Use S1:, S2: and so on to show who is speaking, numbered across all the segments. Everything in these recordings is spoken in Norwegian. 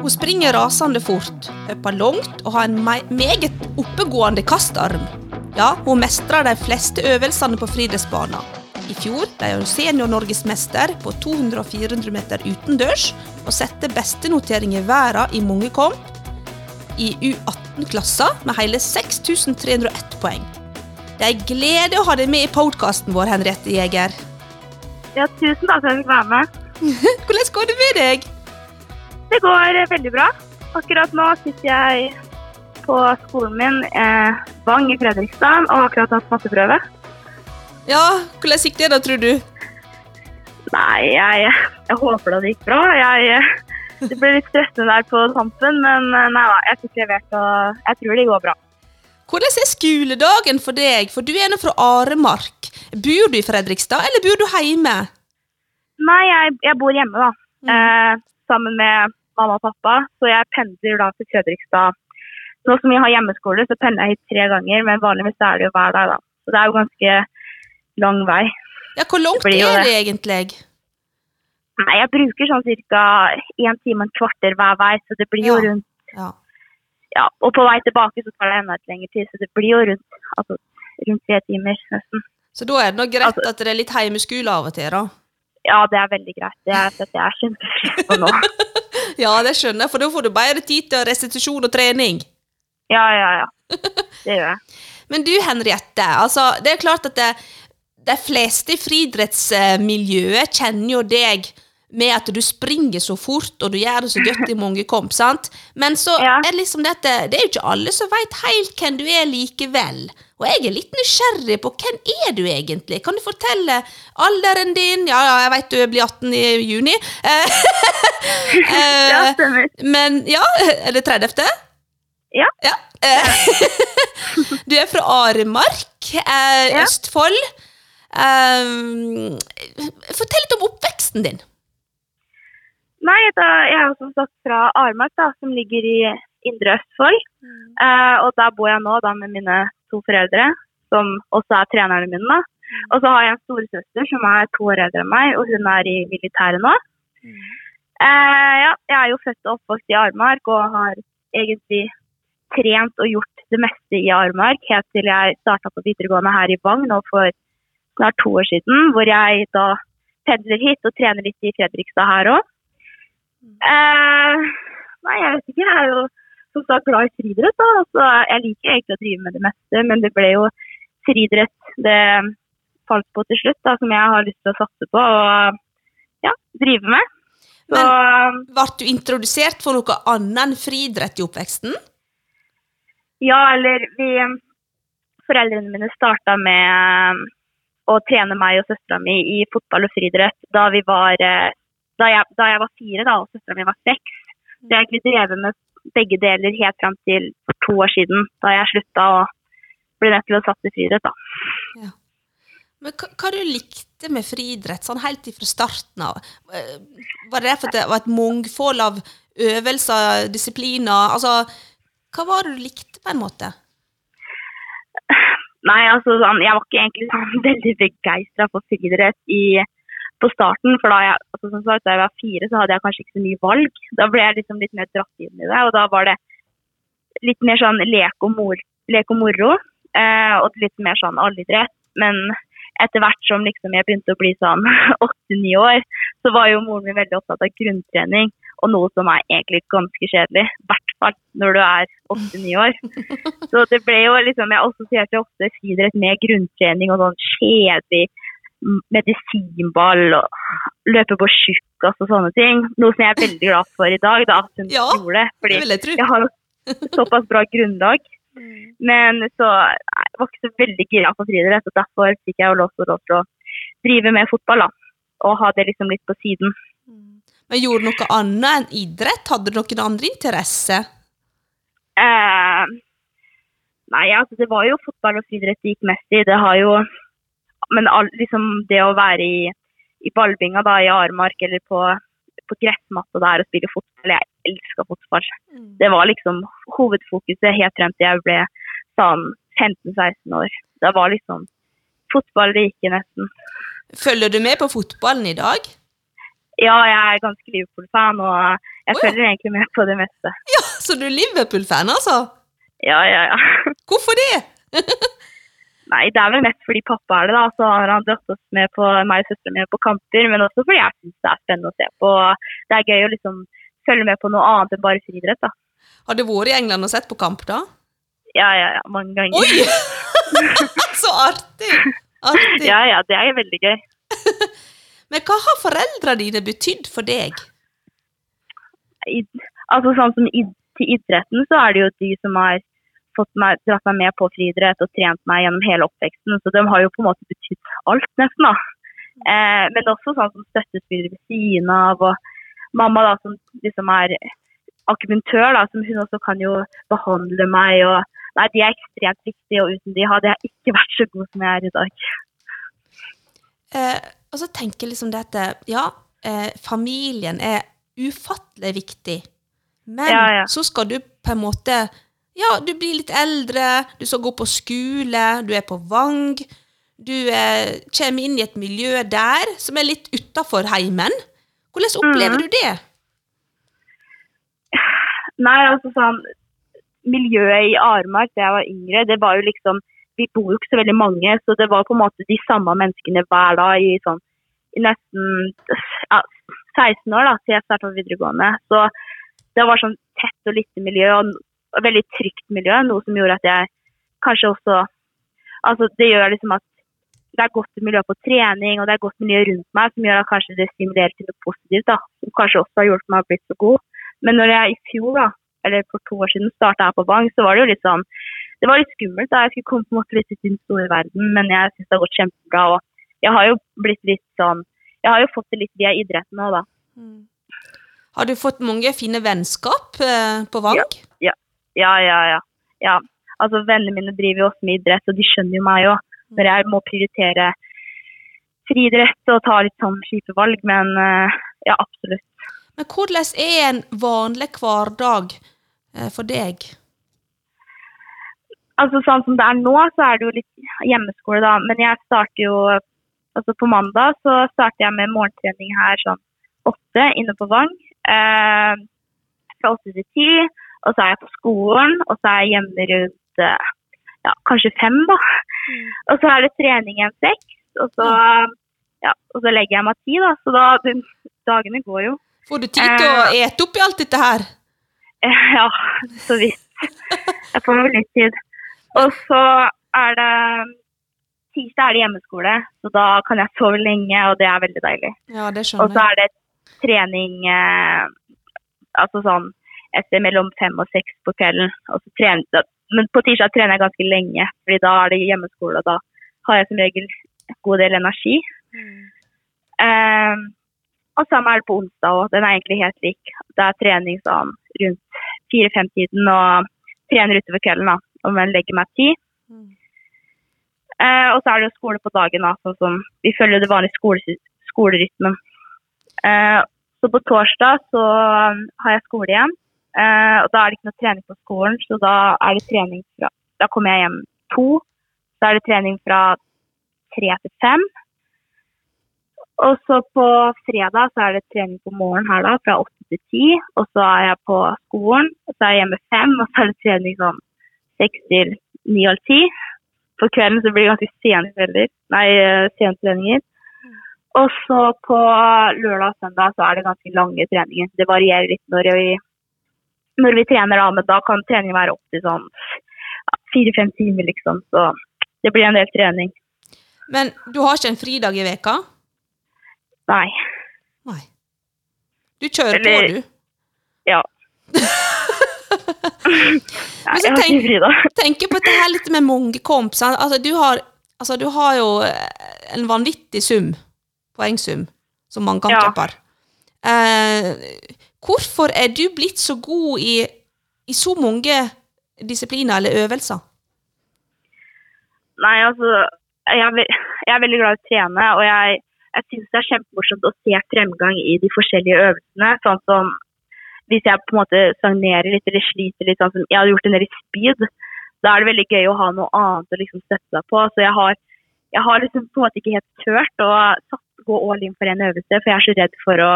S1: Hun springer rasende fort, hopper langt og har en meget oppegående kastarm. Ja, hun mestrer de fleste øvelsene på friidrettsbanen. I fjor ble hun senior-norgesmester på 200 og 400 meter utendørs, og satte bestenotering i verden i mange komp i U18-klassa med hele 6301 poeng. Det er en glede å ha deg med i podkasten vår, Henriette Jæger.
S2: Ja, tusen takk for at jeg fikk være med.
S1: Hvordan går det med deg?
S2: Det går veldig bra. Akkurat nå sitter jeg på skolen min, eh, Vang i Fredrikstad, og har akkurat hatt matteprøve.
S1: Ja, hvordan gikk det da, tror du?
S2: Nei, jeg, jeg håper det gikk bra. Jeg, eh, det ble litt stressende der på tampen, men eh, nei da, jeg fikk levert, og jeg tror det går bra.
S1: Hvordan er skoledagen for deg? For du er nå fra Aremark. Bor du i Fredrikstad, eller bor du hjemme?
S2: Nei, jeg, jeg bor hjemme, da.
S1: Mm.
S2: Eh, sammen med mamma og pappa, så jeg pendler da til Fredrikstad. Nå som vi har hjemmeskole, så pendler jeg hit tre ganger, men vanligvis er det jo hver dag, da. Så det er jo ganske lang vei.
S1: Ja, hvor langt
S2: Det
S1: er det
S2: det.
S1: egentlig?
S2: Nei, jeg bruker sånn ca. én time og en kvarter hver vei, så det blir jo
S1: Ja.
S2: rundt
S1: Ja.
S2: Ja, og på vei tilbake så tar det enda litt lengre tid, så det blir jo rundt, altså, rundt tre timer nesten.
S1: Så da er det nok greit
S2: Altså-
S1: at det er litt hjemmeskole av og til, da.
S2: Ja, det er veldig greit. Det er at jeg kjempefrisk på nå.
S1: Ja, det skjønner jeg, for da får du bedre tid til restitusjon og trening.
S2: Ja, ja, ja. Det gjør jeg.
S1: Men du, Henriette, altså, det er klart at det, de fleste i friidrettsmiljøet kjenner jo deg med at du springer så fort, og du gjør det så godt i mange komp, sant? Men så
S2: Ja.
S1: er det liksom dette, det, det er jo ikke alle som veit helt hvem du er likevel. Og jeg er litt nysgjerrig på hvem er du egentlig? Kan du fortelle alderen din? Ja, ja, jeg veit du blir 18 i juni. Eh,
S2: Ja,
S1: eh,
S2: stemmer.
S1: men ja, er det 30.?
S2: Ja.
S1: ja. du er fra Aremark, eh. Østfold. Eh, fortell litt om oppveksten din.
S2: Nei, da, jeg er som sagt fra Aremark, da, som ligger i Indre Østfold. Eh, og der bor jeg nå da med mine to foreldre, som også er trenerne mine. da. Og så har jeg en storesøster som er to år eldre enn meg, og hun er i militæret nå. Eh, ja, jeg er jo født og oppvokst i Armark og har egentlig trent og gjort det meste i Armark helt til jeg starta på videregående her i Vang nå for snart to år siden, hvor jeg da pendler hit og trener litt i Fredrikstad her òg. Eh, nei, jeg vet ikke. Jeg er jo som sagt glad i friidrett. da. Altså, jeg liker egentlig å drive med det meste, men det ble jo friidrett det falt på til slutt, da, som jeg har lyst til å satse på og ja, drive med. Så
S1: Ble du introdusert for noe annet enn friidrett i oppveksten?
S2: ja, eller vi Foreldrene mine starta med å trene meg og søstera mi i fotball og friidrett da vi var eh, da jeg, da jeg var fire da, og søstera mi var seks. Så jeg har egentlig drevet med begge deler helt fram til for to år siden, da jeg slutta og ble nødt til å satse friidrett. da.
S1: Men hva, hva du likte med friidrett, sånn helt fra starten av? Var det fordi det var et mangfold av øvelser, disipliner? Altså, hva var det du likte, på en måte?
S2: Nei, altså sånn, jeg var ikke egentlig sånn veldig begeistra for friidrett i, på starten. For da jeg, altså, som sagt, da jeg var fire, så hadde jeg kanskje ikke så mye valg. Da ble jeg liksom litt mer dratt inn i det, og da var det litt mer sånn lek og, mor, lek og moro. Eh, og litt mer sånn allidrett. Men etter hvert som liksom jeg begynte å bli sånn åtte-ni år, så var jo moren min veldig opptatt av grunntrening. Og noe som er egentlig ganske kjedelig. I hvert fall når du er åtte-ni år. Så det ble jo liksom, jeg assosierte ofte friidrett med grunntrening og sånn kjedelig medisinball og løpe på tjukkas og sånne ting. Noe som jeg er veldig glad for i dag, da, at hun
S1: Ja,
S2: gjorde det. Fordi
S1: det jeg
S2: jeg har såpass bra grunnlag. Men så jeg var ikke så veldig gira på friidrett, og derfor fikk jeg jo lov til lov til å drive med fotball. da. Og ha det liksom litt på siden.
S1: Men gjorde du noe annet enn idrett? Hadde du noen andre interesser?
S2: Eh, nei, altså det var jo fotball og friidrett det gikk mest i. Det har jo Men all, liksom det å være i, i ballbinga da, i Aremark eller på, på gressmatta der og spille fotball Jeg elska fotball. Det var liksom hovedfokuset helt frem til jeg ble sånn 15-16 år. Det var liksom fotball det gikk i nesten.
S1: Følger du med på fotballen i dag?
S2: Ja, jeg er ganske Liverpool-fan, og jeg
S1: oh, ja.
S2: følger egentlig med på det meste.
S1: Ja, Så du er Liverpool-fan, altså?
S2: Ja, ja, ja.
S1: Hvorfor det?
S2: Nei, det er vel mest fordi pappa er det, da. Så har han dratt oss med på, meg og søsteren min på kamper, men også fordi jeg syns det er spennende å se på. Det er gøy å liksom følge med på noe annet enn bare friidrett, da.
S1: Har du vært i England og sett på kamp, da?
S2: Ja, ja, ja. Mange ganger.
S1: Oi! så artig! Artig.
S2: Ja, ja, det er veldig gøy.
S1: Men hva har foreldra dine betydd for deg?
S2: I, altså sånn som i, til idretten, så er det jo de som har fått meg, dratt meg med på friidrett og trent meg gjennom hele oppveksten. Så de har jo på en måte betydd alt, nesten. da. Eh, men også sånn som støttespillere ved siden av. Og mamma, da, som liksom er akupunktør, da, som hun også kan jo behandle meg. og Nei, De er ekstremt viktige, og uten de hadde jeg ikke vært så god som jeg er i dag.
S1: Eh, og så tenker jeg liksom dette Ja, eh, familien er ufattelig viktig. Men
S2: Ja, ja.
S1: så skal du på en måte Ja, du blir litt eldre, du skal gå på skole, du er på Vang. Du eh, kommer inn i et miljø der som er litt utafor heimen. Hvordan opplever
S2: mm.
S1: du det?
S2: Nei, altså sånn Miljøet i Armark da jeg var yngre, det var jo liksom Vi bor jo ikke så veldig mange, så det var på en måte de samme menneskene hver dag i sånn i nesten ja, 16 år da, til jeg starta videregående. Så det var sånn tett og lite miljø, og og veldig trygt miljø. Noe som gjorde at jeg kanskje også Altså det gjør liksom at det er godt miljø på trening, og det er godt miljø rundt meg, som gjør at kanskje det stimulerer til noe positivt. da, Som kanskje også har hjulpet meg å bli så god. Men når jeg i fjor, da, eller for to år siden, starta her på Bang, så var det jo litt sånn Det var litt skummelt. da Jeg skulle komme på en måte litt ut i den store verden, men jeg syns det har gått kjempebra. Og jeg har jo blitt litt sånn Jeg har jo fått det litt via idretten òg, da.
S1: Har du fått mange fine vennskap eh, på Vang?
S2: Ja, ja, ja. ja. Altså, Vennene mine driver jo også med idrett, og de skjønner jo meg òg. Når jeg må prioritere friidrett og ta litt sånn kjipe valg. Men eh, ja, absolutt.
S1: Men hvordan er en vanlig hverdag eh, for deg?
S2: Altså Sånn som det er nå, så er det jo litt hjemmeskole, da. Men jeg starter jo altså På mandag så starter jeg med morgentrening her sånn åtte inne på Vang. Eh, fra åtte til ti. Og så er jeg på skolen, og så er jeg hjemme rundt eh, ja, kanskje fem, da. Og så er det trening igjen seks, og så, ja, og så legger jeg meg ti, da. Så da, dagene går jo.
S1: Får du tid til å ete opp i alt dette her?
S2: Eh, Ja, så vidt. Jeg får meg litt tid. Og så er det Tirsdag er det hjemmeskole, så da kan jeg sove lenge, og det er veldig deilig.
S1: Ja, det skjønner jeg.
S2: Og så er det trening eh, altså sånn etter mellom fem og seks på kvelden. Og så trener, men på tirsdag trener jeg ganske lenge, fordi da er det hjemmeskole, og da har jeg som regel en god del energi. Eh, og samme er det på onsdag òg. Den er egentlig helt lik. Det er trening sånn rundt fire-fem-tiden og trener utover kvelden. da, om jeg legger meg ti.
S1: Mm.
S2: Eh, og så er det jo skole på dagen. da, sånn som Vi følger det vanlige skole, skolerytmen. Uh, så på torsdag så um, har jeg skole igjen. Eh, og da er det ikke noe trening på skolen, så da er det trening fra Da kommer jeg hjem to. Så er det trening fra tre til fem. Og så på fredag så er det trening på morgenen her da, fra åtte til ti. Og så er jeg på skolen, og så er jeg hjemme fem, og så er det trening sånn seks til ni og ti. På kvelden så blir det ganske sene kvelder, nei, eh, sene treninger. Og så på lørdag og søndag så er det ganske lange treninger. Det varierer litt når vi, når vi trener, da, men da kan treningen være opptil sånn fire-fem timer, liksom. Så det blir en del trening.
S1: Men du har ikke en fridag i veka?
S2: Nei.
S1: Nei. Du kjører
S2: Eller-
S1: på, du.
S2: Ja. Nei, jeg har ikke fridag.
S1: tenk på dette her litt med mange komp. Altså, du, har, altså, du har jo eh, en vanvittig sum, poengsum, som mannkampkjøper. Eh, hvorfor er du blitt så god i, i så mange disipliner eller øvelser?
S2: Nei, altså jeg er, jeg er veldig glad i å trene, og jeg, jeg syns det er kjempemorsomt å se fremgang i de forskjellige øvelsene. Sånn som hvis jeg på en måte stagnerer litt eller sliter litt, sånn som jeg hadde gjort en del i speed, da er det veldig gøy å ha noe annet å liksom støtte seg på. Så jeg har, jeg har liksom på en måte ikke helt turt å gå all in for en øvelse, for jeg er så redd for å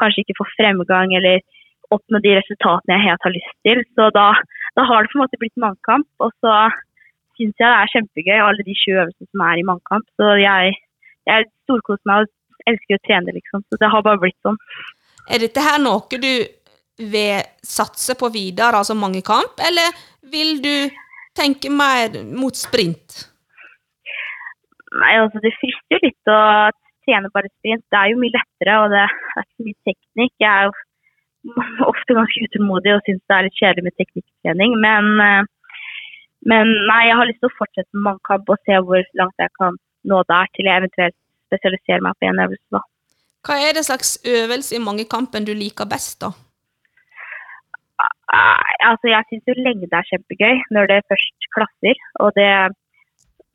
S2: kanskje ikke får fremgang eller oppnå de resultatene jeg helt har lyst til. Så da, da har det på en måte blitt mannkamp. Og så syns jeg det er kjempegøy, alle de sju øvelsene som er i mannkamp. Så jeg, jeg storkoser meg og elsker å trene, liksom. Så det har bare blitt sånn.
S1: Er dette her noe du vil satse på videre, altså mangekamp, eller vil du tenke mer mot sprint?
S2: Nei, altså det frister jo litt å trene bare sprint. Det er jo mye lettere, og det er ikke mye teknikk. Jeg er jo ofte ganske utålmodig og syns det er litt kjedelig med teknikktrening. Men, eh, men, nei, jeg har lyst til å fortsette med mannkamp og se hvor langt jeg kan nå der, til jeg eventuelt spesialiserer meg på en øvelse. da.
S1: Hva er det slags øvelse i mangekampen du liker best, da?
S2: Altså, jeg syns jo lengde er kjempegøy når det først klasser. Og det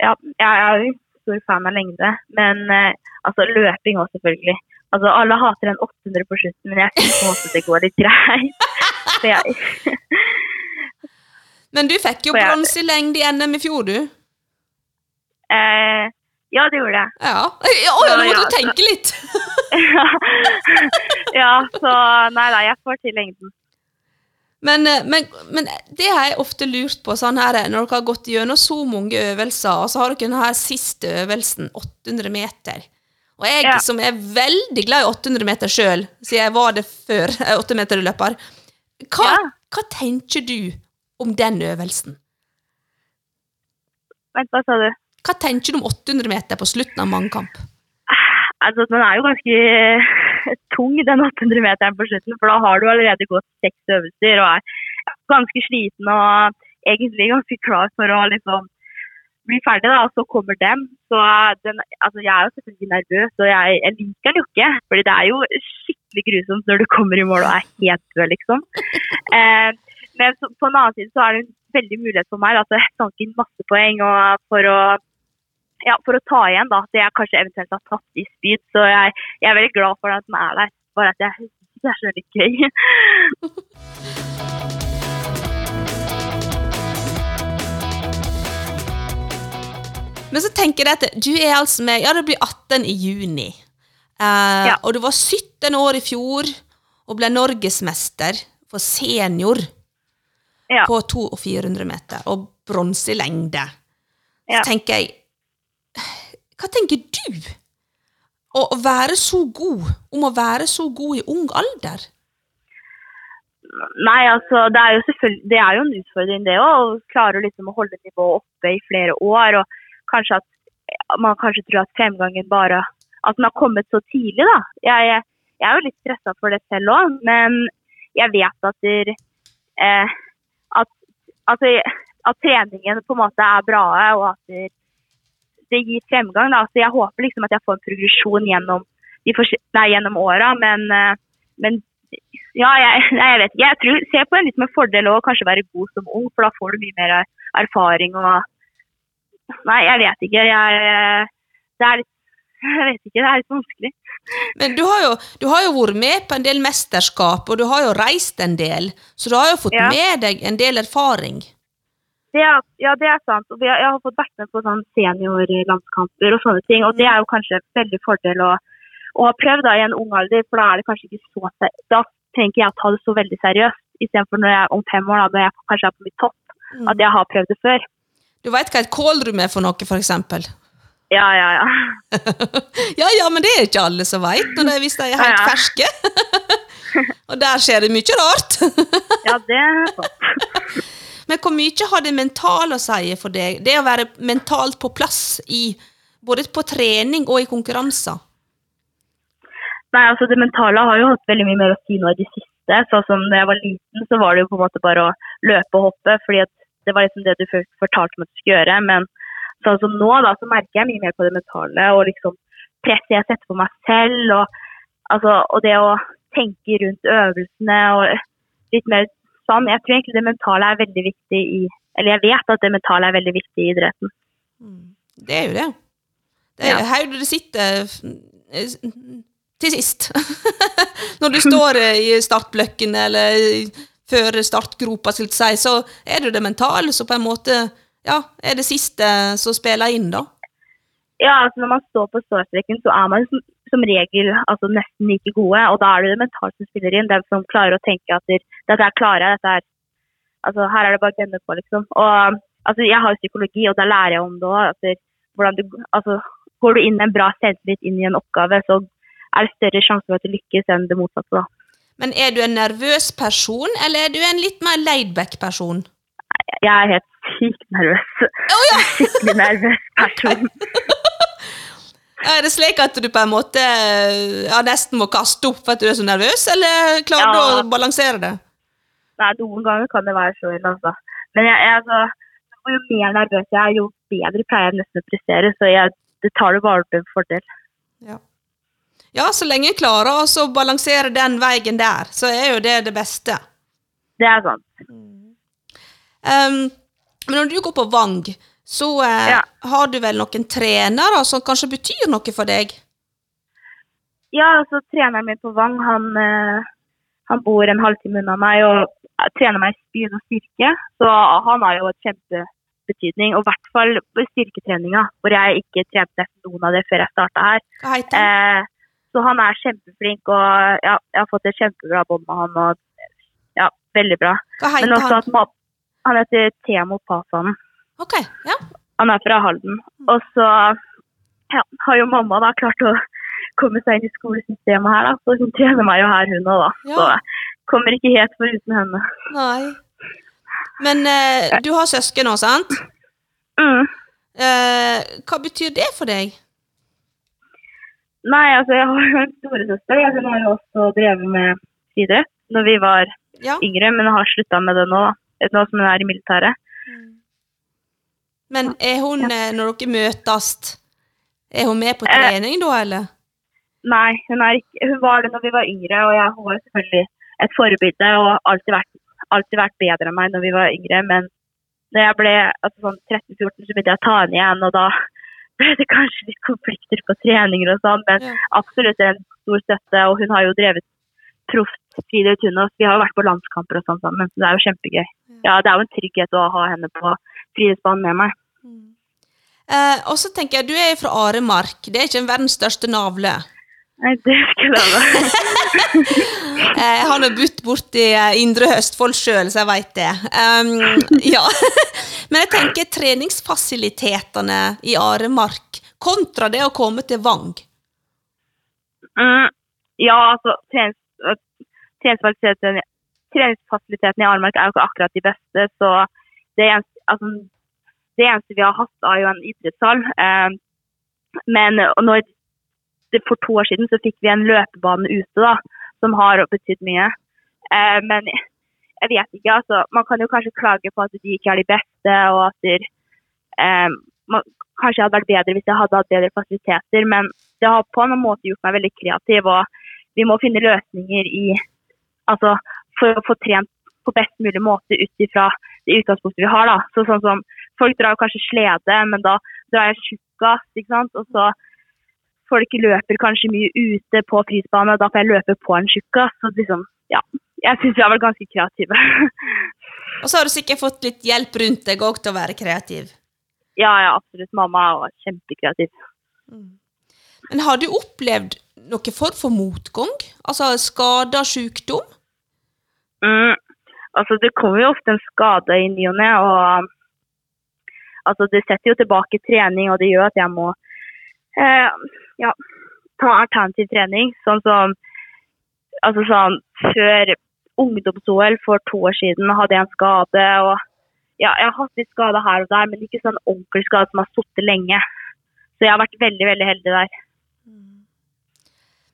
S2: Ja, jeg er jo stor fan av lengde, men eh, altså løping òg, selvfølgelig. Altså, alle hater en 800 på slutten, men jeg syns på en måte det går litt greit. Så jeg
S1: Men du fikk jo
S2: For
S1: bronse i lengde i NM i fjor, du.
S2: eh, Ja, det gjorde jeg.
S1: Ja. Å ja, nå
S2: måtte
S1: du
S2: ja.
S1: tenke litt!
S2: ja, så nei da, jeg får til lengden.
S1: Men, eh, men, men det har jeg ofte lurt på, sånn her, når dere har gått gjennom så mange øvelser, og så har dere denne siste øvelsen, 800 meter. Og jeg
S2: Ja.
S1: som er veldig glad i 800 meter sjøl, siden jeg var det før, 8 meter løper, hva,
S2: Ja.
S1: hva tenker du om den øvelsen?
S2: Vent, hva sa du?
S1: Hva tenker du om 800 meter på slutten av mangkamp?
S2: Altså, den er jo ganske tung, den 800 meteren på slutten, for da har du allerede gått seks øvelser og er ganske sliten og egentlig ganske klar for å liksom bli ferdig, da, og så kommer den. Så den, altså, jeg er jo selvfølgelig nervøs, og jeg, jeg liker den jo ikke, fordi det er jo skikkelig grusomt når du kommer i mål og er helt død, liksom. Eh, men så, på en annen side så er det en veldig mulighet for meg da, til å sanke inn masse poeng og for å ja, for å ta igjen da, det jeg kanskje eventuelt har tatt i spyd. Så jeg, jeg er veldig glad for at den er der. Bare at jeg det er så litt gøy.
S1: Men så tenker jeg at du er altså med Ja, det blir 18 i juni. Eh,
S2: Ja.
S1: Og du var 17 år i fjor og ble norgesmester for senior
S2: Ja.
S1: på 200 og 400 meter, og bronse i lengde.
S2: Ja.
S1: Så tenker jeg Hva tenker du? Å å være så god, om å være så god i ung alder?
S2: Nei, altså, det er jo selvfølgelig det er jo en utfordring det òg. Å klare liksom å holde nivået oppe i flere år. Og kanskje at man kanskje tror at fremgangen bare At den har kommet så tidlig, da. Jeg, jeg, er jo litt stressa for det selv òg, men jeg vet at der, eh, at, altså, at treningen på en måte er bra, og at det, det gir fremgang. Da. Så jeg håper liksom at jeg får en progresjon gjennom, nei, gjennom åra, men, eh, men ja, jeg, jeg vet ikke. Jeg tror, ser på en litt med fordel å kanskje være god som ung, for da får du mye mer erfaring og Nei, jeg vet ikke. Jeg, det er litt Jeg vet ikke, det er litt vanskelig.
S1: Men du har, jo, du har jo vært med på en del mesterskap, og du har jo reist en del, så du har jo fått
S2: Ja.
S1: med deg en del erfaring.
S2: Det er, ja, det er sant. Og jeg har fått vært med på sånn seniorlandskamper og sånne ting. Og det er jo kanskje en veldig fordel å, å ha prøvd da, i en ung alder, for da er det kanskje ikke så seriøst. Da trenger jeg å ta det så veldig seriøst, istedenfor når jeg om fem år, da, når jeg kanskje er på mitt topp,
S1: Mm.
S2: at jeg har prøvd det før.
S1: Du veit hva et kålrum er for noe, for eksempel?
S2: Ja, ja, ja.
S1: ja, ja, men det er ikke alle som veit, hvis de er helt
S2: Ja, ja.
S1: ferske. og der skjer det mye rart.
S2: Ja, det er sant.
S1: men hvor mye har det mentale å si for deg? Det å være mentalt på plass i både på trening og i konkurranser?
S2: Nei, altså Det mentale har jo hatt veldig mye mer å si nå i det siste. Sånn som da jeg var liten, så var det jo på en måte bare å løpe og hoppe. fordi at det var liksom det du fortalte meg at du skulle gjøre. Men sånn som nå, da, så merker jeg mye mer på det mentale. Og liksom presset jeg setter på meg selv. Og, altså, og det å tenke rundt øvelsene og litt mer sånn. Jeg tror egentlig det mentale er veldig viktig i Eller jeg vet at det mentale er veldig viktig i idretten.
S1: Det er jo det. Det er
S2: Ja.
S1: her du sitter eh, til sist. Når du står eh, i startbløkken eller før startgropa, skal si, så er det jo det mentale som på en måte ja, er det siste som spiller inn, da.
S2: Ja, altså når man står på startstreken, så er man, som, som regel altså nesten like gode, og da er det det mentalt som spiller inn. Den som klarer å tenke at dette er klare, dette er Altså, her er det bare å gønne på, liksom. Og altså, jeg har jo psykologi, og da lærer jeg om det òg. Du Altså, går du inn med en bra selvtillit inn i en oppgave, så er det større sjanse for at du lykkes enn det motsatte, da.
S1: Men er du en nervøs person, eller er du en litt mer laidback person?
S2: Jeg er helt sykt nervøs. Skikkelig nervøs person.
S1: Er det slik at du på en måte ja, nesten må kaste opp for at du er så nervøs, eller klarer du å balansere det?
S2: Nei, noen ganger kan det være så ille, altså. Men jeg, jeg, altså, jo mer nervøs jeg er, jo bedre pleier jeg nesten å prestere. Så jeg det tar det bare til fordel.
S1: Ja. Ja, så lenge jeg klarer å balansere den veien der, så er jo det det beste.
S2: Det er sant.
S1: Um, men når du går på Vang, så uh,
S2: Ja.
S1: har du vel noen trenere som kanskje betyr noe for deg?
S2: Ja, altså treneren min på Vang, han, uh, han bor en halvtime unna meg og trener meg i spyd og styrke. Så han har jo et kjempebetydning, og i hvert fall styrketreninga, hvor jeg ikke trente noen av det før jeg starta her.
S1: Hva heter han?
S2: Eh, så han er kjempeflink, og ja, jeg har fått et kjempebra bånd med han. og ja, Veldig bra.
S1: Hva
S2: Men også
S1: han?
S2: at han heter Temo Pasanen.
S1: Ok, ja.
S2: Han er fra Halden. Og så ja, har jo mamma da klart å komme seg inn i skolesystemet her, da. Så hun trener meg jo her, hun òg, da.
S1: Ja.
S2: Så kommer ikke helt foruten henne.
S1: Nei. Men eh, du har søsken nå, sant?
S2: Mm.
S1: Eh, hva betyr det for deg?
S2: Nei, altså jeg har jo en storesøster. ja, Hun har jo også drevet med friidrett når vi var
S1: Ja.
S2: yngre, men har slutta med det nå. da. Nå som hun er i militæret.
S1: Men er hun, ja. når dere møtes, er hun med på
S2: Eh.
S1: trening da, eller?
S2: Nei, hun, er ikke, hun var det når vi var yngre, og jeg hun var selvfølgelig et forbilde og alltid vært, alltid vært bedre enn meg når vi var yngre. Men når jeg ble altså sånn 13-14, så begynte jeg å ta henne igjen, og da ble det kanskje litt konflikter på treninger og sånn. Men
S1: Ja.
S2: absolutt en stor støtte, og hun har jo drevet proft hun også. Vi har jo vært på landskamper og sånn sammen, så det er jo kjempegøy. Ja, det er jo en trygghet å ha henne på friidrettsbanen med meg.
S1: Eh, og så tenker jeg, du er fra Aremark. Det er ikke en verdens største navle.
S2: Nei, det skulle jeg det
S1: Eh, jeg har nå budt borti eh, Indre Østfold sjøl, så jeg veit det. Um, ja. Men jeg tenker treningsfasilitetene i Aremark kontra det å komme til Vang.
S2: Mm, ja, altså trenings, treningsfasilitetene, treningsfasilitetene i Aremark er jo ikke akkurat de beste. Så det eneste, altså, det eneste vi har hatt, er jo en idrettshall. Um, men når for to år siden så fikk vi en løpebane ute, da, som har betydd mye. Eh, men jeg vet ikke, altså. Man kan jo kanskje klage på at de ikke er de beste, og at de, eh, man, kanskje hadde vært bedre hvis jeg hadde hatt bedre fasiliteter. Men det har på en måte gjort meg veldig kreativ, og vi må finne løsninger i Altså for å få trent på best mulig måte ut ifra det utgangspunktet vi har. da. Så sånn som Folk drar kanskje slede, men da drar jeg tjukkas, ikke sant. Og så folk løper kanskje mye ute på prisbane, og da får jeg løpe på en tjukkas. Så liksom, ja. Jeg syns vi har vært ganske kreative.
S1: Og så har du sikkert fått litt hjelp rundt deg òg til å være kreativ.
S2: ja, ja, absolutt. Mamma var kjempekreativ.
S1: Men har du opplevd noen form for motgang? Altså skader, sykdom?
S2: Mm. Altså, det kommer jo ofte en skade i ny og ne, og altså, det setter jo tilbake trening, og det gjør at jeg må eh, ja, ta alternativ trening. Sånn som altså sånn, Før ungdoms-OL for to år siden hadde jeg en skade. og ja, Jeg har hatt litt skade her og der, men ikke sånn ordentlig skade som har sittet lenge. Så jeg har vært veldig veldig heldig der.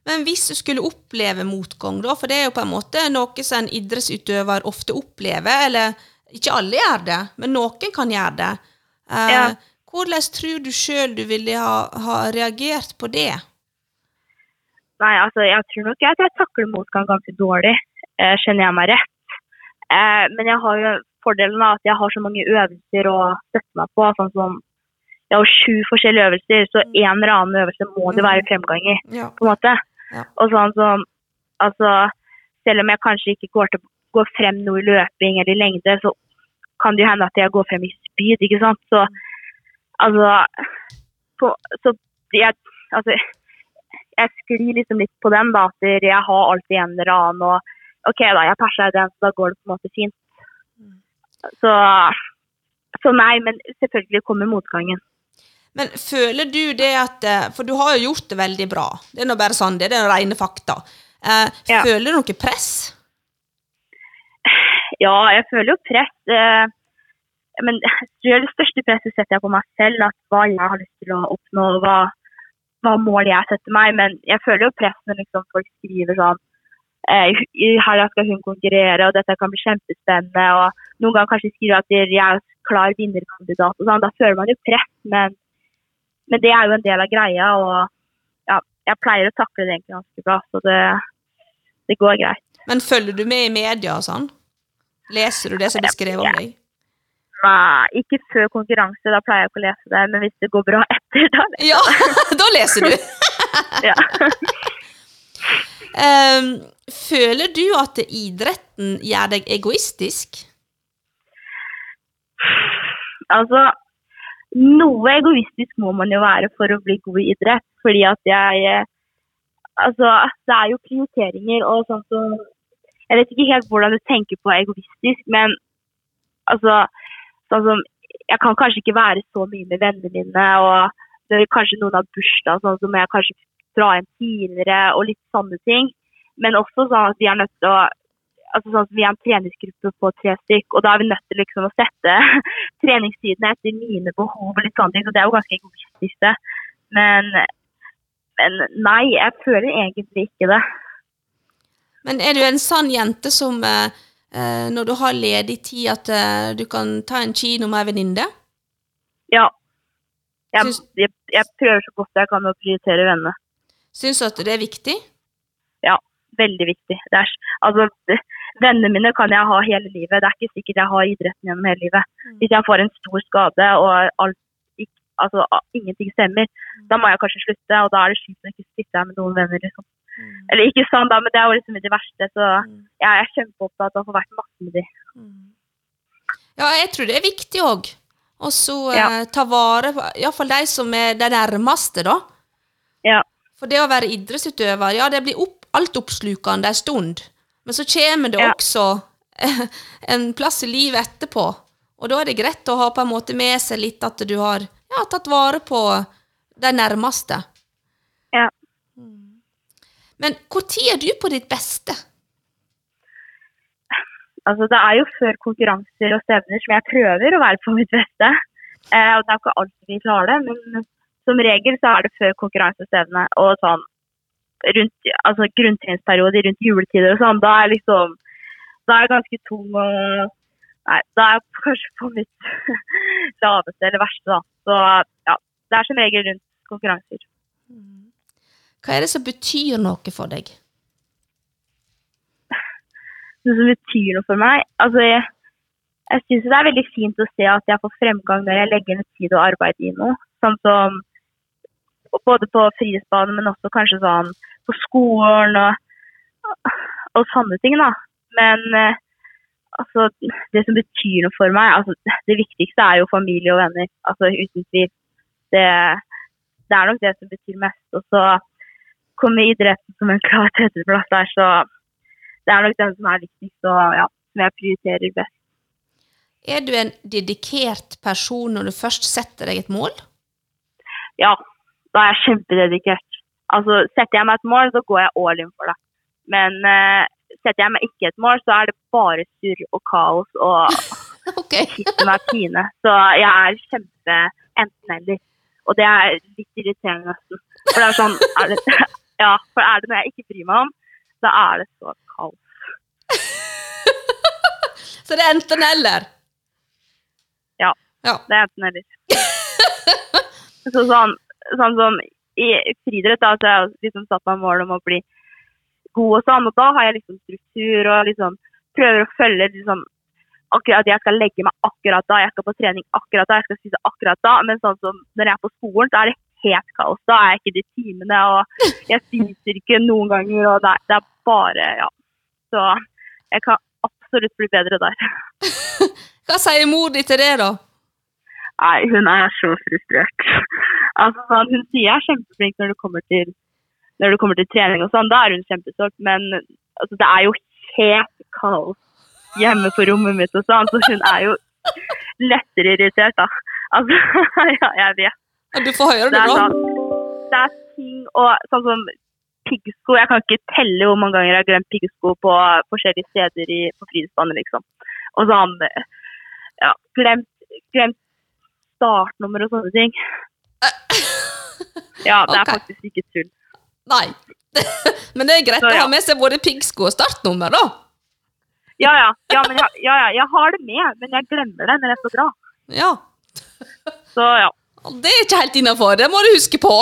S1: Men hvis du skulle oppleve motgang, da, for det er jo på en måte noe som en idrettsutøver ofte opplever, eller ikke alle gjør det, men noen kan gjøre det. Eh,
S2: Ja.
S1: Hvordan tror du sjøl du ville ha, ha reagert på det?
S2: Nei, altså, jeg tror nok at jeg takler motgang ganske dårlig, eh, kjenner jeg meg rett. Eh, men jeg har jo fordelen av at jeg har så mange øvelser å støtte meg på. Sånn som jeg har sju forskjellige øvelser, så en eller annen øvelse må det være fremgang i.
S1: Ja.
S2: på en måte.
S1: Ja.
S2: Og sånn som, altså, selv om jeg kanskje ikke går, til, går frem noe i løping eller i lengde, så kan det jo hende at jeg går frem i spyd, ikke sant. Så altså, på, så jeg, altså, jeg sklir liksom litt på den, da. At jeg har alltid en eller annen, og OK, da, jeg perser den, så da går det på en måte fint. Så, så nei, men selvfølgelig kommer motgangen.
S1: Men føler du det at eh, For du har jo gjort det veldig bra. Det er nå bare sånn, det er den rene fakta. Eh,
S2: Ja.
S1: Føler du noe press?
S2: Ja, jeg føler jo press. eh, Men det største presset setter jeg på meg selv. At hva jeg har lyst til å oppnå, hva, hva mål jeg setter meg. Men jeg føler jo press når liksom folk skriver sånn eh, I helga skal hun konkurrere, og dette kan bli kjempespennende. Og noen ganger kanskje skriver at jeg er klar vinnerkandidat. og sånn. Da føler man jo press, men, men det er jo en del av greia. Og ja, jeg pleier å takle det egentlig ganske bra, så det, det går greit.
S1: Men følger du med i media og sånn? Leser du det som blir skrevet om deg?
S2: Nei, ikke før konkurranse, da pleier jeg ikke å lese det. Men hvis det går bra etter, da leser
S1: Ja, da leser du!
S2: Ja.
S1: um, føler du at idretten gjør deg egoistisk?
S2: Altså, noe egoistisk må man jo være for å bli god i idrett. Fordi at jeg Altså, det er jo prioriteringer og sånt som Jeg vet ikke helt hvordan du tenker på egoistisk, men altså Sånn som Jeg kan kanskje ikke være så mye med vennene mine, og det er kanskje noen har bursdag, sånn så må jeg kanskje dra hjem tidligere og litt sånne ting. Men også sånn at vi er nødt til å altså sånn at Vi er en treningsgruppe på tre stykk, og da er vi nødt til liksom å sette treningstidene etter mine behov. og litt sånne ting, så Det er jo ganske egoistisk, det. Men, men nei, jeg føler egentlig ikke det.
S1: Men er du en sann jente som eh, når du har ledig tid, at eh, du kan ta en kino med ei venninne?
S2: Ja. Jeg, jeg, jeg prøver så godt jeg kan å prioritere vennene.
S1: Syns du at det er viktig?
S2: Ja, Veldig viktig. Er, altså, vennene mine kan jeg ha hele livet. Det er ikke sikkert jeg har idretten gjennom hele livet.
S1: Mm.
S2: Hvis jeg får en stor skade og alt, altså, ingenting stemmer, da må jeg kanskje slutte. Og da er det sjukt å ikke sitte her med noen venner. liksom. Eller ikke sånn, da, men det er jo liksom det verste. Så jeg er kjempeopptatt av å få vært masse med de.
S1: Ja, jeg tror det er viktig òg. Og så eh, ta vare på iallfall de som er de nærmeste, da.
S2: Ja.
S1: For det å være idrettsutøver, ja, det blir opp, altoppslukende en stund. Men så kommer det
S2: Ja.
S1: også eh, en plass i livet etterpå. Og da er det greit å ha på en måte med seg litt at du har ja, tatt vare på de nærmeste. Men når er du på ditt beste?
S2: Altså, det er jo før konkurranser og stevner som jeg prøver å være på mitt beste. Eh, og det er jo ikke alltid vi klarer det, men som regel så er det før konkurranse og stevne. Og sånn rundt altså grunntreningsperioder rundt juletider og sånn, da er liksom Da er jeg ganske tung og Nei, da er jeg kanskje på mitt laveste eller verste, da. Så ja, det er som regel rundt konkurranser.
S1: Hva er det som betyr noe for deg?
S2: Det som betyr noe for meg. Altså, jeg, jeg syns det er veldig fint å se at jeg får fremgang når jeg legger ned tid og arbeid i noe. Sånn som både på friidrettsbanen, men også kanskje sånn på skolen og, og sånne ting, da. Men eh, altså, det som betyr noe for meg, altså, det viktigste er jo familie og venner. Altså uten tvil. Det, det er nok det som betyr mest. Og så kommer idretten som en klar tredjeplass der, så det er nok den som er viktigst og ja, som jeg prioriterer best.
S1: Er du en dedikert person når du først setter deg et mål?
S2: Ja, da er jeg kjempededikert. Altså, setter jeg meg et mål, så går jeg all in for det. Men uh, setter jeg meg ikke et mål, så er det bare surr og kaos og
S1: Ok.
S2: kitt meg pine. Så jeg er kjempe enten-eller. Og det er litt irriterende nesten. For det er sånn er det, Ja, for er det noe jeg ikke bryr meg om, da er det så kaldt.
S1: Så det er enten eller?
S2: Ja.
S1: Ja.
S2: Det er enten-eller. så sånn, sånn som i friidrett, da, så har jeg liksom satt meg mål om å bli god og sånn, og da har jeg liksom struktur og liksom prøver å følge liksom akkurat Jeg skal legge meg akkurat da, jeg skal på trening akkurat da, jeg skal spise akkurat da. Men sånn som når jeg er på skolen, så er det helt kaos. Da er jeg ikke de timene, og jeg spiser ikke noen ganger, og det er, det er bare Ja. Så jeg kan absolutt bli bedre der.
S1: Hva sier mor di til det, da?
S2: Nei, hun er så frustrert. Altså, sånn, hun sier jeg er kjempeflink når det kommer til det kommer til trening og sånn, da er hun kjempestolt. Men altså, det er jo helt kaos hjemme på rommet mitt og sånn, så hun er jo lettere irritert, da. Altså, ja, jeg vet.
S1: Du får høre det
S2: Det
S1: nå.
S2: sånn, det er ting og sånn som piggsko. Jeg kan ikke telle hvor mange ganger jeg har glemt piggsko på forskjellige steder i, på frihetsbanen, liksom. Og sånn ja, glemt, glemt startnummer og sånne ting. Ja, det er faktisk ikke tull.
S1: Nei. Men det er greit
S2: Så,
S1: å
S2: ja.
S1: ha med seg både piggsko og startnummer, da.
S2: Ja, ja. Ja, men jeg, ja, ja, jeg har det med, men jeg glemmer det når jeg skal dra.
S1: Ja.
S2: Så ja.
S1: Det er ikke helt innafor, det må du huske på.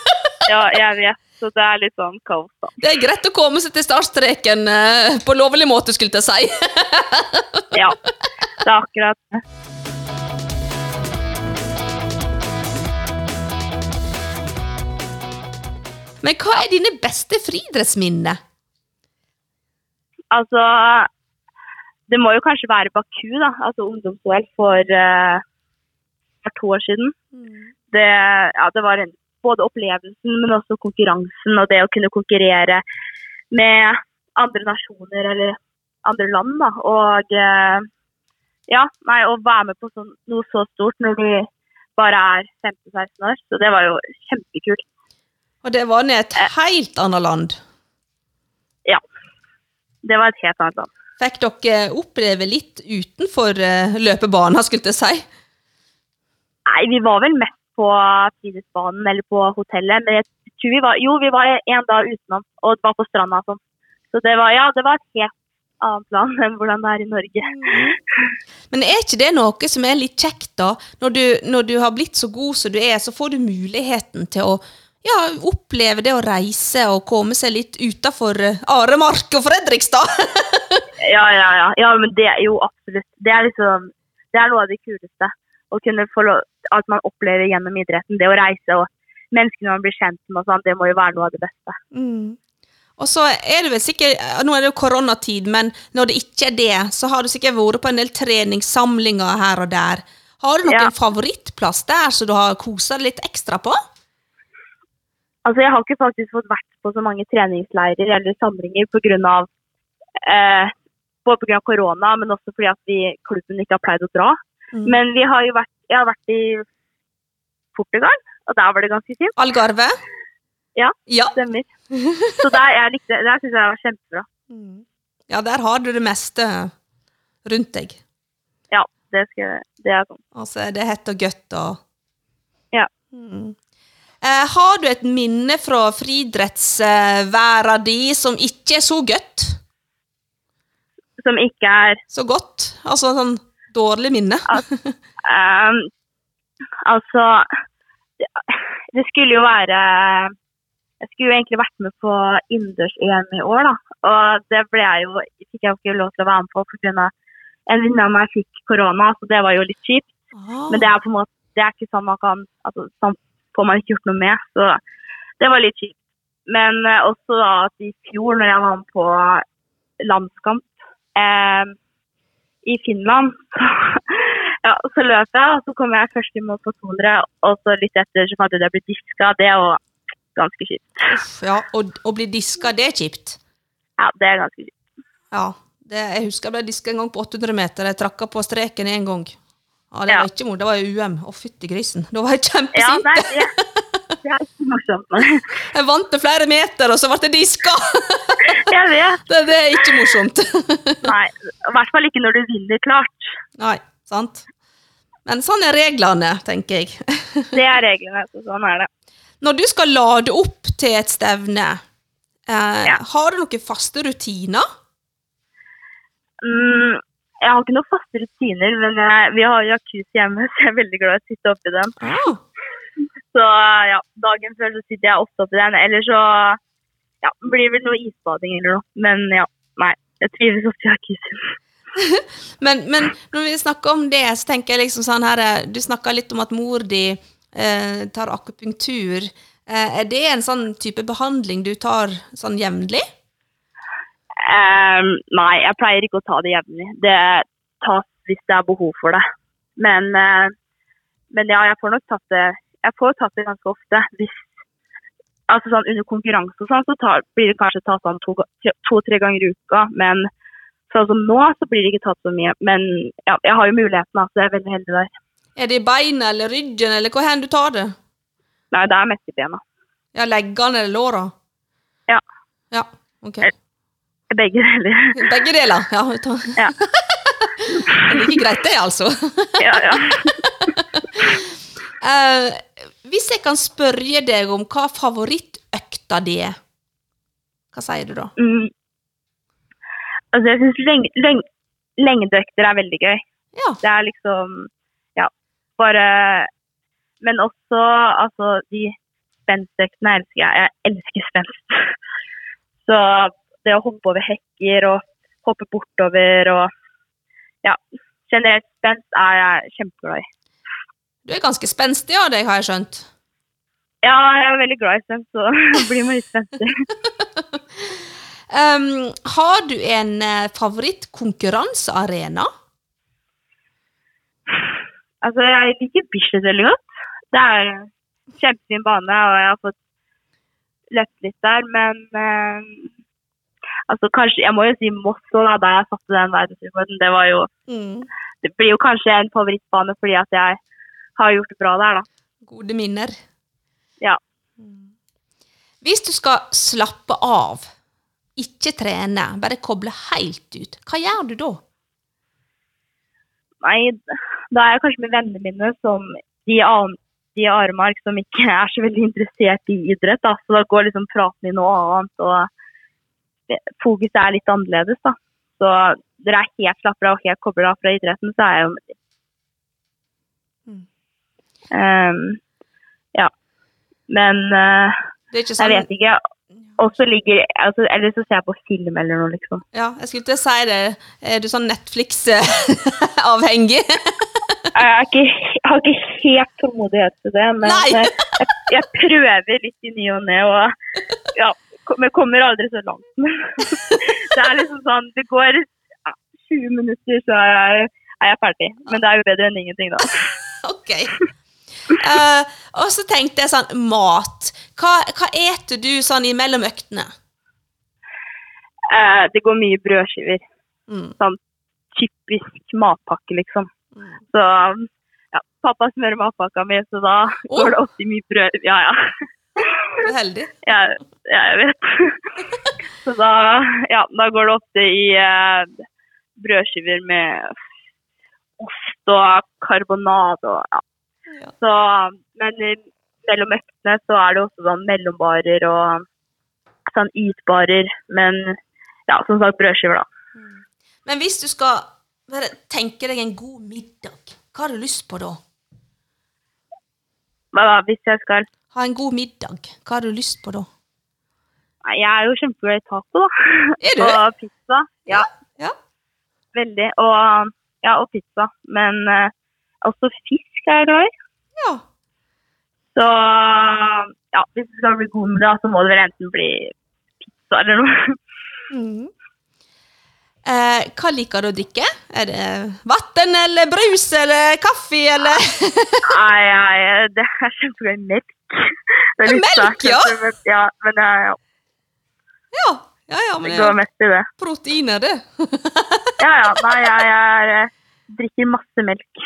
S2: ja, jeg vet. Så det er litt sånn kaos, da.
S1: Det er greit å komme seg til startstreken eh, på lovlig måte, skulle jeg si.
S2: Ja, det er akkurat det.
S1: Men hva er dine beste friidrettsminner?
S2: Altså Det må jo kanskje være Baku, da. Altså ungdoms-OL for, eh, for to år siden. Det, ja, det var en, både opplevelsen, men også konkurransen og det å kunne konkurrere med andre nasjoner eller andre land. Da. Og eh, ja, nei, å være med på sånn, noe så stort når du bare er 15-16 år. Så det var jo kjempekult.
S1: Og det var ned et helt annet land. Ja.
S2: Det var et helt annet land.
S1: Fikk dere oppleve litt utenfor eh, løpebanen, skulle jeg si?
S2: Nei, vi var vel mest på friluftsbanen eller på hotellet. Men jeg tror vi var, jo, vi var en dag utenom, og det var på stranda og sånn. Så det var, ja, det var et helt annet land enn hvordan det er i Norge.
S1: Men er ikke det noe som er litt kjekt, da? Når du, når du har blitt så god som du er, så får du muligheten til å ja, oppleve det å reise og komme seg litt utafor Aremark og Fredrikstad.
S2: Ja, ja, ja. ja men det er jo absolutt. Det er liksom, det er noe av det kuleste. Å kunne få lov, at man opplever gjennom idretten. Det å reise og menneskene man blir kjent med sånn, det må jo være noe av det beste.
S1: Og så er det vel sikkert, Nå er det jo koronatid, men når det ikke er det, så har du sikkert vært på en del treningssamlinger her og der. Har du noen
S2: Ja.
S1: favorittplass der som du har kosa deg litt ekstra på?
S2: Altså, jeg har ikke faktisk fått vært på så mange treningsleirer eller samlinger pga. Eh, både pga. korona, men også fordi at vi, klubben ikke har pleid å dra.
S1: Mm.
S2: Men vi har jo vært, jeg har vært i Portugal, og der var det ganske fint.
S1: Algarve?
S2: Ja.
S1: Ja,
S2: Stemmer. Så der, jeg likte, der syns jeg var kjempebra.
S1: ja der har du det meste rundt deg.
S2: Ja, det, skal, det er sånn.
S1: Altså, det er hett og godt og
S2: Ja.
S1: Mm. Eh, har du et minne fra friidrettsverda di som ikke er så godt?
S2: Som ikke er
S1: Så godt? Altså sånn dårlig minne?
S2: Ehm, altså det- Det skulle jo være Jeg skulle jo egentlig vært med på innendørs-EM i år, da. Og det ble jeg jo, fikk jeg jo ikke lov til å være med på pga. en venninne av meg fikk korona, så det var jo litt kjipt.
S1: Oh.
S2: Men det er på en måte det er ikke sånn man kan altså, Sånn får man ikke gjort noe med. Så det var litt kjipt. Men eh, også da at i fjor, når jeg var med på landskamp eh, i Finland, så, ja, så løp jeg, og så kom jeg først i mål på 200, og så litt etter så hadde jeg blitt diska. Det var ganske kjipt.
S1: Ja, og å bli diska, det er kjipt.
S2: Ja, det er ganske kjipt.
S1: Ja, det, jeg husker jeg ble diska en gang på 800 meter. Jeg trakka på streken en gang. Ja, Det
S2: Ja.
S1: var ikke mor, det var jo UM. Å, fytti grisen. Da var jeg
S2: Ja,
S1: kjempesint.
S2: nei, det, det er ikke morsomt.
S1: Jeg vant med flere meter, og så ble det diska!
S2: Jeg vet.
S1: Det, det er ikke morsomt.
S2: Nei, i hvert fall ikke når du vinner klart.
S1: Nei, sant? Men sånn er reglene, tenker jeg.
S2: Det er reglene, så sånn er det.
S1: Når du skal lade opp til et stevne, eh,
S2: Ja.
S1: har du noen faste rutiner?
S2: Mm, jeg har ikke noen faste rutiner, men jeg, vi har jacuzzi hjemme, så jeg er veldig glad i å sitte oppi den.
S1: Ah,
S2: Så ja, dagen før så sitter jeg ofte oppi den. Eller så ja, blir det vel noe isbading eller noe. Men ja, nei. Jeg trives ofte i akisen.
S1: men, men når vi snakker om det, så tenker jeg liksom sånn her eh, Du snakka litt om at mor di eh, tar akupunktur. Eh, er det en sånn type behandling du tar sånn jevnlig?
S2: Um, nei, jeg pleier ikke å ta det jevnlig. Det tas hvis det er behov for det. Men, uh, men ja, jeg får nok tatt det Jeg får tatt det ganske ofte hvis altså sånn under konkurranse og sånn, så tar, blir det kanskje tatt sånn to-tre to, ganger i uka. Men sånn som nå, så blir det ikke tatt så mye. Men ja, jeg har jo muligheten, da, så jeg er veldig heldig der.
S1: Er det i beina eller ryggen, eller hvor hen du tar det?
S2: Nei, det er mest i bena.
S1: Ja, leggene eller låra?
S2: Ja.
S1: Ja, ok.
S2: Begge deler.
S1: Begge deler, ja.
S2: Ja.
S1: Det er like greit det, altså.
S2: ja, ja.
S1: Eh, hvis jeg kan spørre deg om hva favorittøkta di er, hva sier du da?
S2: Mm. Altså, jeg syns leng leng lengdeøkter er veldig gøy.
S1: Ja.
S2: Det er liksom Ja, bare Men også altså de spenstøktene elsker jeg. Jeg elsker spenst. Så det å hoppe over hekker og hoppe bortover og Ja, generelt spenst er jeg kjempeglad i.
S1: Du er ganske spenstig av deg, har jeg skjønt.
S2: Ja, jeg er veldig glad i spenst, så blir man litt spenstig.
S1: Um, har du en eh, favorittkonkurransearena?
S2: Altså, jeg liker Bislett veldig godt. Det er kjempefin bane, og jeg har fått løpt litt der, men eh, altså kanskje, Jeg må jo si Moss òg, da, da jeg satte den verdensrekorden. Det var jo
S1: Mm.
S2: Det blir jo kanskje en favorittbane fordi at jeg har gjort det bra der, da.
S1: Gode minner.
S2: Ja.
S1: Mm. Hvis du skal slappe av, ikke trene, bare koble helt ut, hva gjør du da?
S2: Nei, da er jeg kanskje med vennene mine som de i de Aremark som ikke er så veldig interessert i idrett, da. Så da går liksom praten i noe annet, og fokuset er litt annerledes, da. Så dere er helt slapper av og helt kobler av fra idretten, så er jeg jo. Ehm, ja. Men uh,
S1: Det ikke
S2: jeg
S1: sånn
S2: vet ikke. Og så ligger altså, Eller så ser jeg på film eller noe, liksom.
S1: Ja, jeg skulle til å si det. Er du sånn Netflix-avhengig?
S2: Jeg, ikke, jeg har ikke helt tålmodighet til det, men eh, jeg, jeg prøver litt i ny og ne, og ja, vi kommer aldri så langt. det er liksom sånn, det går ja, 20 minutter, så er jeg, er jeg ferdig. Men det er jo bedre enn ingenting, da.
S1: ok. Eh, og så tenkte jeg sånn, mat. Hva, hva eter du sånn imellom øktene?
S2: Uh, det går mye brødskiver.
S1: Mm.
S2: Sånn typisk matpakke, liksom.
S1: Mm.
S2: Så ja, pappa smører matpakka mi, så da
S1: oh.
S2: går det ofte mye brød. Ja, ja.
S1: Du er heldig.
S2: Ja, jeg vet. Så da, ja, da går det ofte i eh, brødskiver med ost og karbonade og ja.
S1: Ja.
S2: Så, men mellom øktene så er det også sånn mellombarer og sånn isbarer. Men ja, som sagt brødskiver, da.
S1: Men hvis du skal tenke deg en god middag, hva har du lyst på da?
S2: Hva da, hvis jeg skal
S1: Ha en god middag, hva har du lyst på da?
S2: Jeg er jo kjempeglad i taco, da.
S1: Er du?
S2: Og pizza. Ja,
S1: Ja.
S2: veldig. Og, ja, og pizza. Men uh, også fisk er jeg glad i.
S1: Ja.
S2: Så ja, hvis du skal bli god med det, så må det vel enten bli pizza eller noe.
S1: Mm. Eh, hva liker du å drikke? Er det vann eller brus eller kaffe eller
S2: Nei, jeg, det er kjempeglad i melk. Det er
S1: Melk,
S2: ja.
S1: ja?
S2: men-? Men jeg, ja,
S1: Ja, ja, ja, men
S2: det
S1: det
S2: går
S1: er
S2: mest i det.
S1: proteiner, det.
S2: Ja, ja. Nei, jeg, ja, eh, drikker masse melk.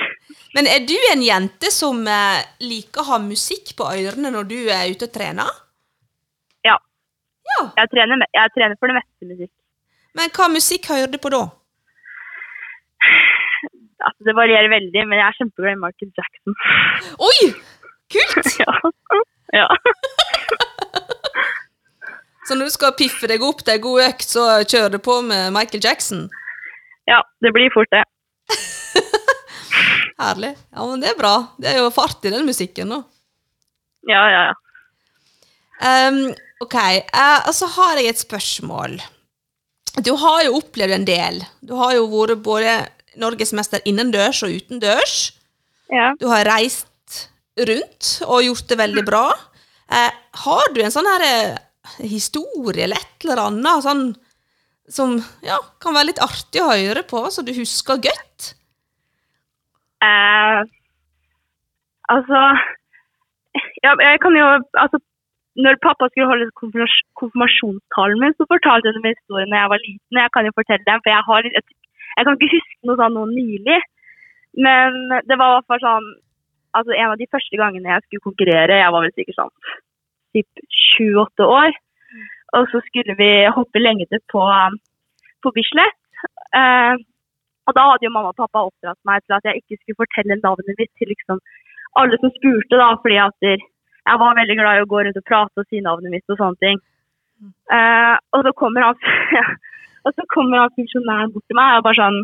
S1: Men er du en jente som eh, liker å ha musikk på ørene når du er ute og trener?
S2: Ja.
S1: Ja.
S2: Jeg trener, jeg trener for det meste musikk.
S1: Men hva musikk hører du på da?
S2: Altså, det varierer veldig, men jeg er kjempeglad i Michael Jackson.
S1: Oi! Kult!
S2: ja. ja.
S1: Så når du skal piffe deg opp til ei god økt, så kjører du på med Michael Jackson?
S2: Ja, det blir fort det.
S1: Herlig. Ja, men det er bra. Det er jo fart i den musikken nå.
S2: Ja, ja, ja.
S1: Um, ok, uh, og så har jeg et spørsmål. Du har jo opplevd en del. Du har jo vært både norgesmester innendørs og utendørs.
S2: ja.
S1: Du har reist rundt og gjort det veldig bra. Uh, har du en sånn her eh, historie eller et eller annet sånn som ja, kan være litt artig å høre på, så du husker godt?
S2: Eh, altså ja, Jeg kan jo Altså, når pappa skulle holde konfirmas- konfirmasjonstalen min, så fortalte hun meg historien da jeg var liten. Jeg kan jo fortelle dem, for jeg har jeg, jeg kan ikke huske noe sånt noe nylig. Men det var i hvert fall sånn Altså en av de første gangene jeg skulle konkurrere, jeg var vel sikkert sånn typ sju-åtte år. Og så skulle vi hoppe lengde på, på Bislett. Eh, og da hadde jo mamma og pappa oppdratt meg til at jeg ikke skulle fortelle navnet mitt til liksom alle som spurte, da, fordi at jeg var veldig glad i å gå rundt og prate og si navnet mitt og sånne ting. Uh, og så kommer han og så kommer han funksjonæren bort til meg og bare sånn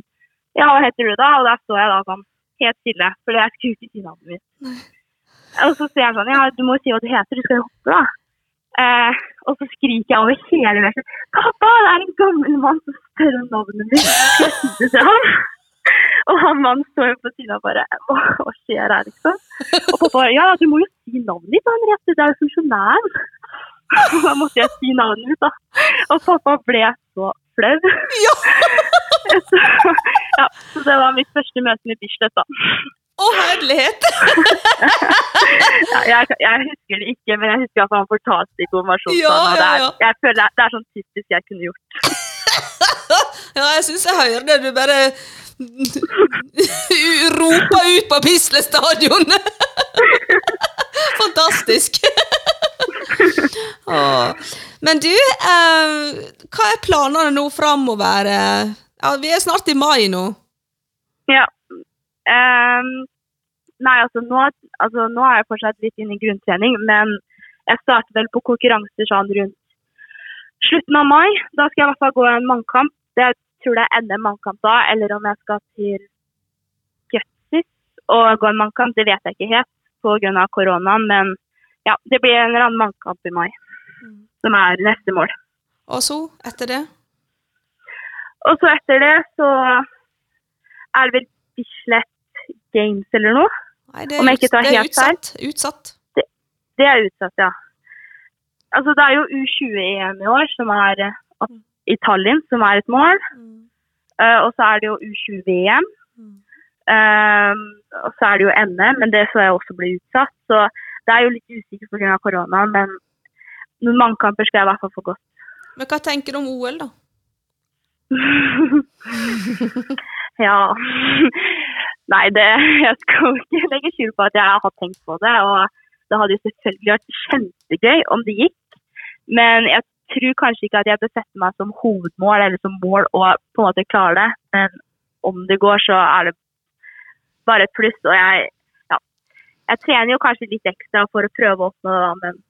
S2: Ja, hva heter du da? Og der står jeg da sånn helt stille, fordi jeg skulle ikke si navnet mitt. Og så sier han sånn Ja, du må si hva du heter, du skal jo hoppe, da. Eh, og så skriker jeg over hele verset. Pappa, det er en gammel mann som spør om navnet mitt. Og han mannen står jo på siden og bare hva, skjer her, liksom? Og pappa bare ja, du må jo si navnet ditt, Henriette. Det er jo funksjonær. Da måtte jeg si navnet mitt, da. Og pappa ble så flau.
S1: Ja!
S2: Så, ja, så det var mitt første møte med Bislett, da.
S1: Å, herlighet!
S2: Ja, jeg, jeg husker det ikke, men jeg husker at han fortalte i.
S1: Ja,
S2: og det er- Jeg føler det er, det er sånn typisk jeg kunne gjort.
S1: Ja, jeg syns jeg hører det. Du bare roper ut på Pislestadion! Fantastisk. Åh. Men du, eh, hva er planene nå framover? Ja, vi er snart i mai nå.
S2: Ja. Ehm, nei, altså nå, altså nå er jeg fortsatt litt inne i grunntrening, men jeg starter vel på konkurranser sånn rundt slutten av mai. Da skal jeg i hvert fall gå en mannkamp. Det tror jeg ender mannkamp da, eller om jeg skal til Gutsis og gå en mannkamp, det vet jeg ikke helt pga. koronaen, men ja, det blir en eller annen mannkamp i mai, som er neste mål.
S1: Og så, etter det?
S2: Og så etter det så er det vel Bislett Games eller noe.
S1: Nei, det
S2: Om jeg ikke tar
S1: det er
S2: helt
S1: utsatt. Utsatt.
S2: Det er utsatt, ja. Altså det er jo U20-EM i år, som er eh, i Tallinn, som er et mål. Eh, og så er det jo U20-VM. Um, og så er det jo NM, men det så jeg også bli utsatt. Så det er jo litt usikkert pga. korona, men noen mannkamper skal jeg i hvert fall få gått.
S1: Men hva tenker du om OL, da?
S2: ja. Nei, det Jeg skal ikke legge skjul på at jeg har tenkt på det. Og det hadde jo selvfølgelig vært kjempegøy om det gikk. Men jeg tror kanskje ikke at jeg bør sette meg som hovedmål eller som mål å på en måte klare det. Men om det går, så er det bare et pluss. Og jeg, ja, jeg trener jo kanskje litt ekstra for å prøve å oppnå det, men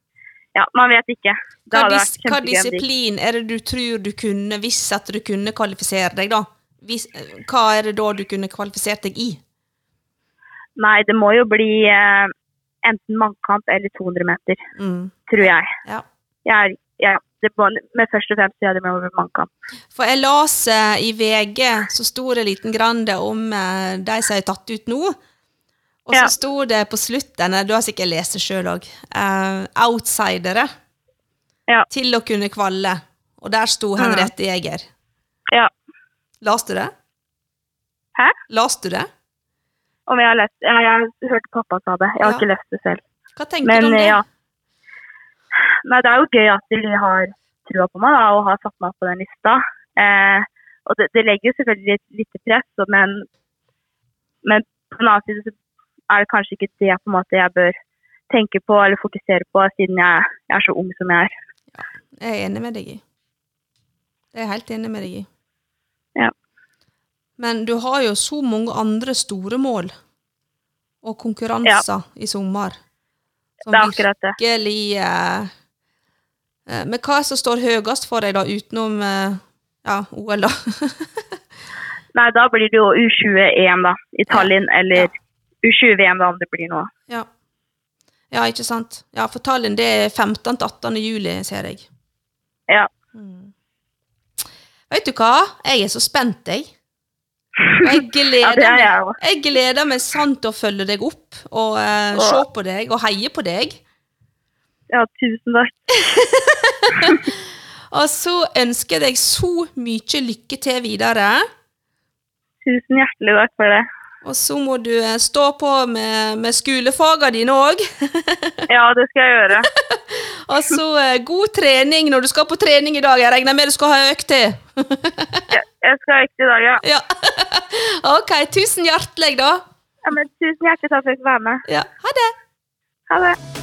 S2: ja, man vet ikke. Det
S1: Hva, dis hva disiplin er det du tror du kunne, hvis at du kunne kvalifisere deg, da? Hva er det da du kunne kvalifisert deg i?
S2: Nei, det må jo bli eh, enten mannkamp eller 200 meter,
S1: Mm.
S2: tror jeg.
S1: Ja.
S2: jeg, ja, det må, men først og fremst ja, det må med mannkamp.
S1: For jeg leste eh, i VG, så sto det liten grann om eh, de som er tatt ut nå. Og så
S2: Ja.
S1: sto det på slutten, eh, du har sikkert lest det sjøl òg, outsidere
S2: Ja.
S1: til å kunne kvalle. Og der sto Henriette Jæger.
S2: Ja.
S1: Las du det?
S2: Hæ?
S1: Leste du det?
S2: Om jeg har lest ja, Jeg hørte hørt pappa sa det. Jeg har
S1: Ja.
S2: ikke lest det selv.
S1: Hva tenker
S2: Men
S1: du om det?
S2: ja. Nei, det er jo gøy at de har trua på meg da, og har satt meg på den lista. Eh, og det, det legger jo selvfølgelig litt, litt press, men, men på den annen side så er det kanskje ikke det på en måte jeg bør tenke på eller fokusere på, siden jeg, jeg er så ung som jeg er.
S1: Jeg er enig med deg i. Jeg er helt enig med deg i.
S2: Ja.
S1: Men du har jo så mange andre store mål og konkurranser i sommer. Som
S2: Det er akkurat det.
S1: virkelig eh, eh, Men hva er det som står høyest for deg, da, utenom eh, ja, OL, da?
S2: Nei, da blir det jo U20-EM da, i Tallinn, eller
S1: Ja.
S2: U20-VM da, om det blir noe.
S1: ja. ja, ikke sant? Ja, for Tallinn det er 15. til 18. juli, ser jeg.
S2: Ja.
S1: Mm. Vet du hva? Jeg er så spent, jeg. Jeg gleder,
S2: er
S1: meg,
S2: jeg
S1: jeg gleder meg sant til å følge deg opp og uh,
S2: Åh.
S1: se på deg og heie på deg.
S2: Ja, tusen takk.
S1: Og så ønsker jeg deg så mye lykke til videre.
S2: Tusen hjertelig takk for det.
S1: Og så må du eh, stå på med, med skolefagene dine òg.
S2: Ja, det skal jeg gjøre.
S1: Og så eh, god trening når du skal på trening i dag. Jeg regner med du skal ha økt til.
S2: Jeg, jeg skal ha økt i dag, ja.
S1: Ja. Ok, tusen hjertelig, da.
S2: ja men tusen hjertelig takk for at jeg fikk være med.
S1: Ja, ha det.
S2: Ha det.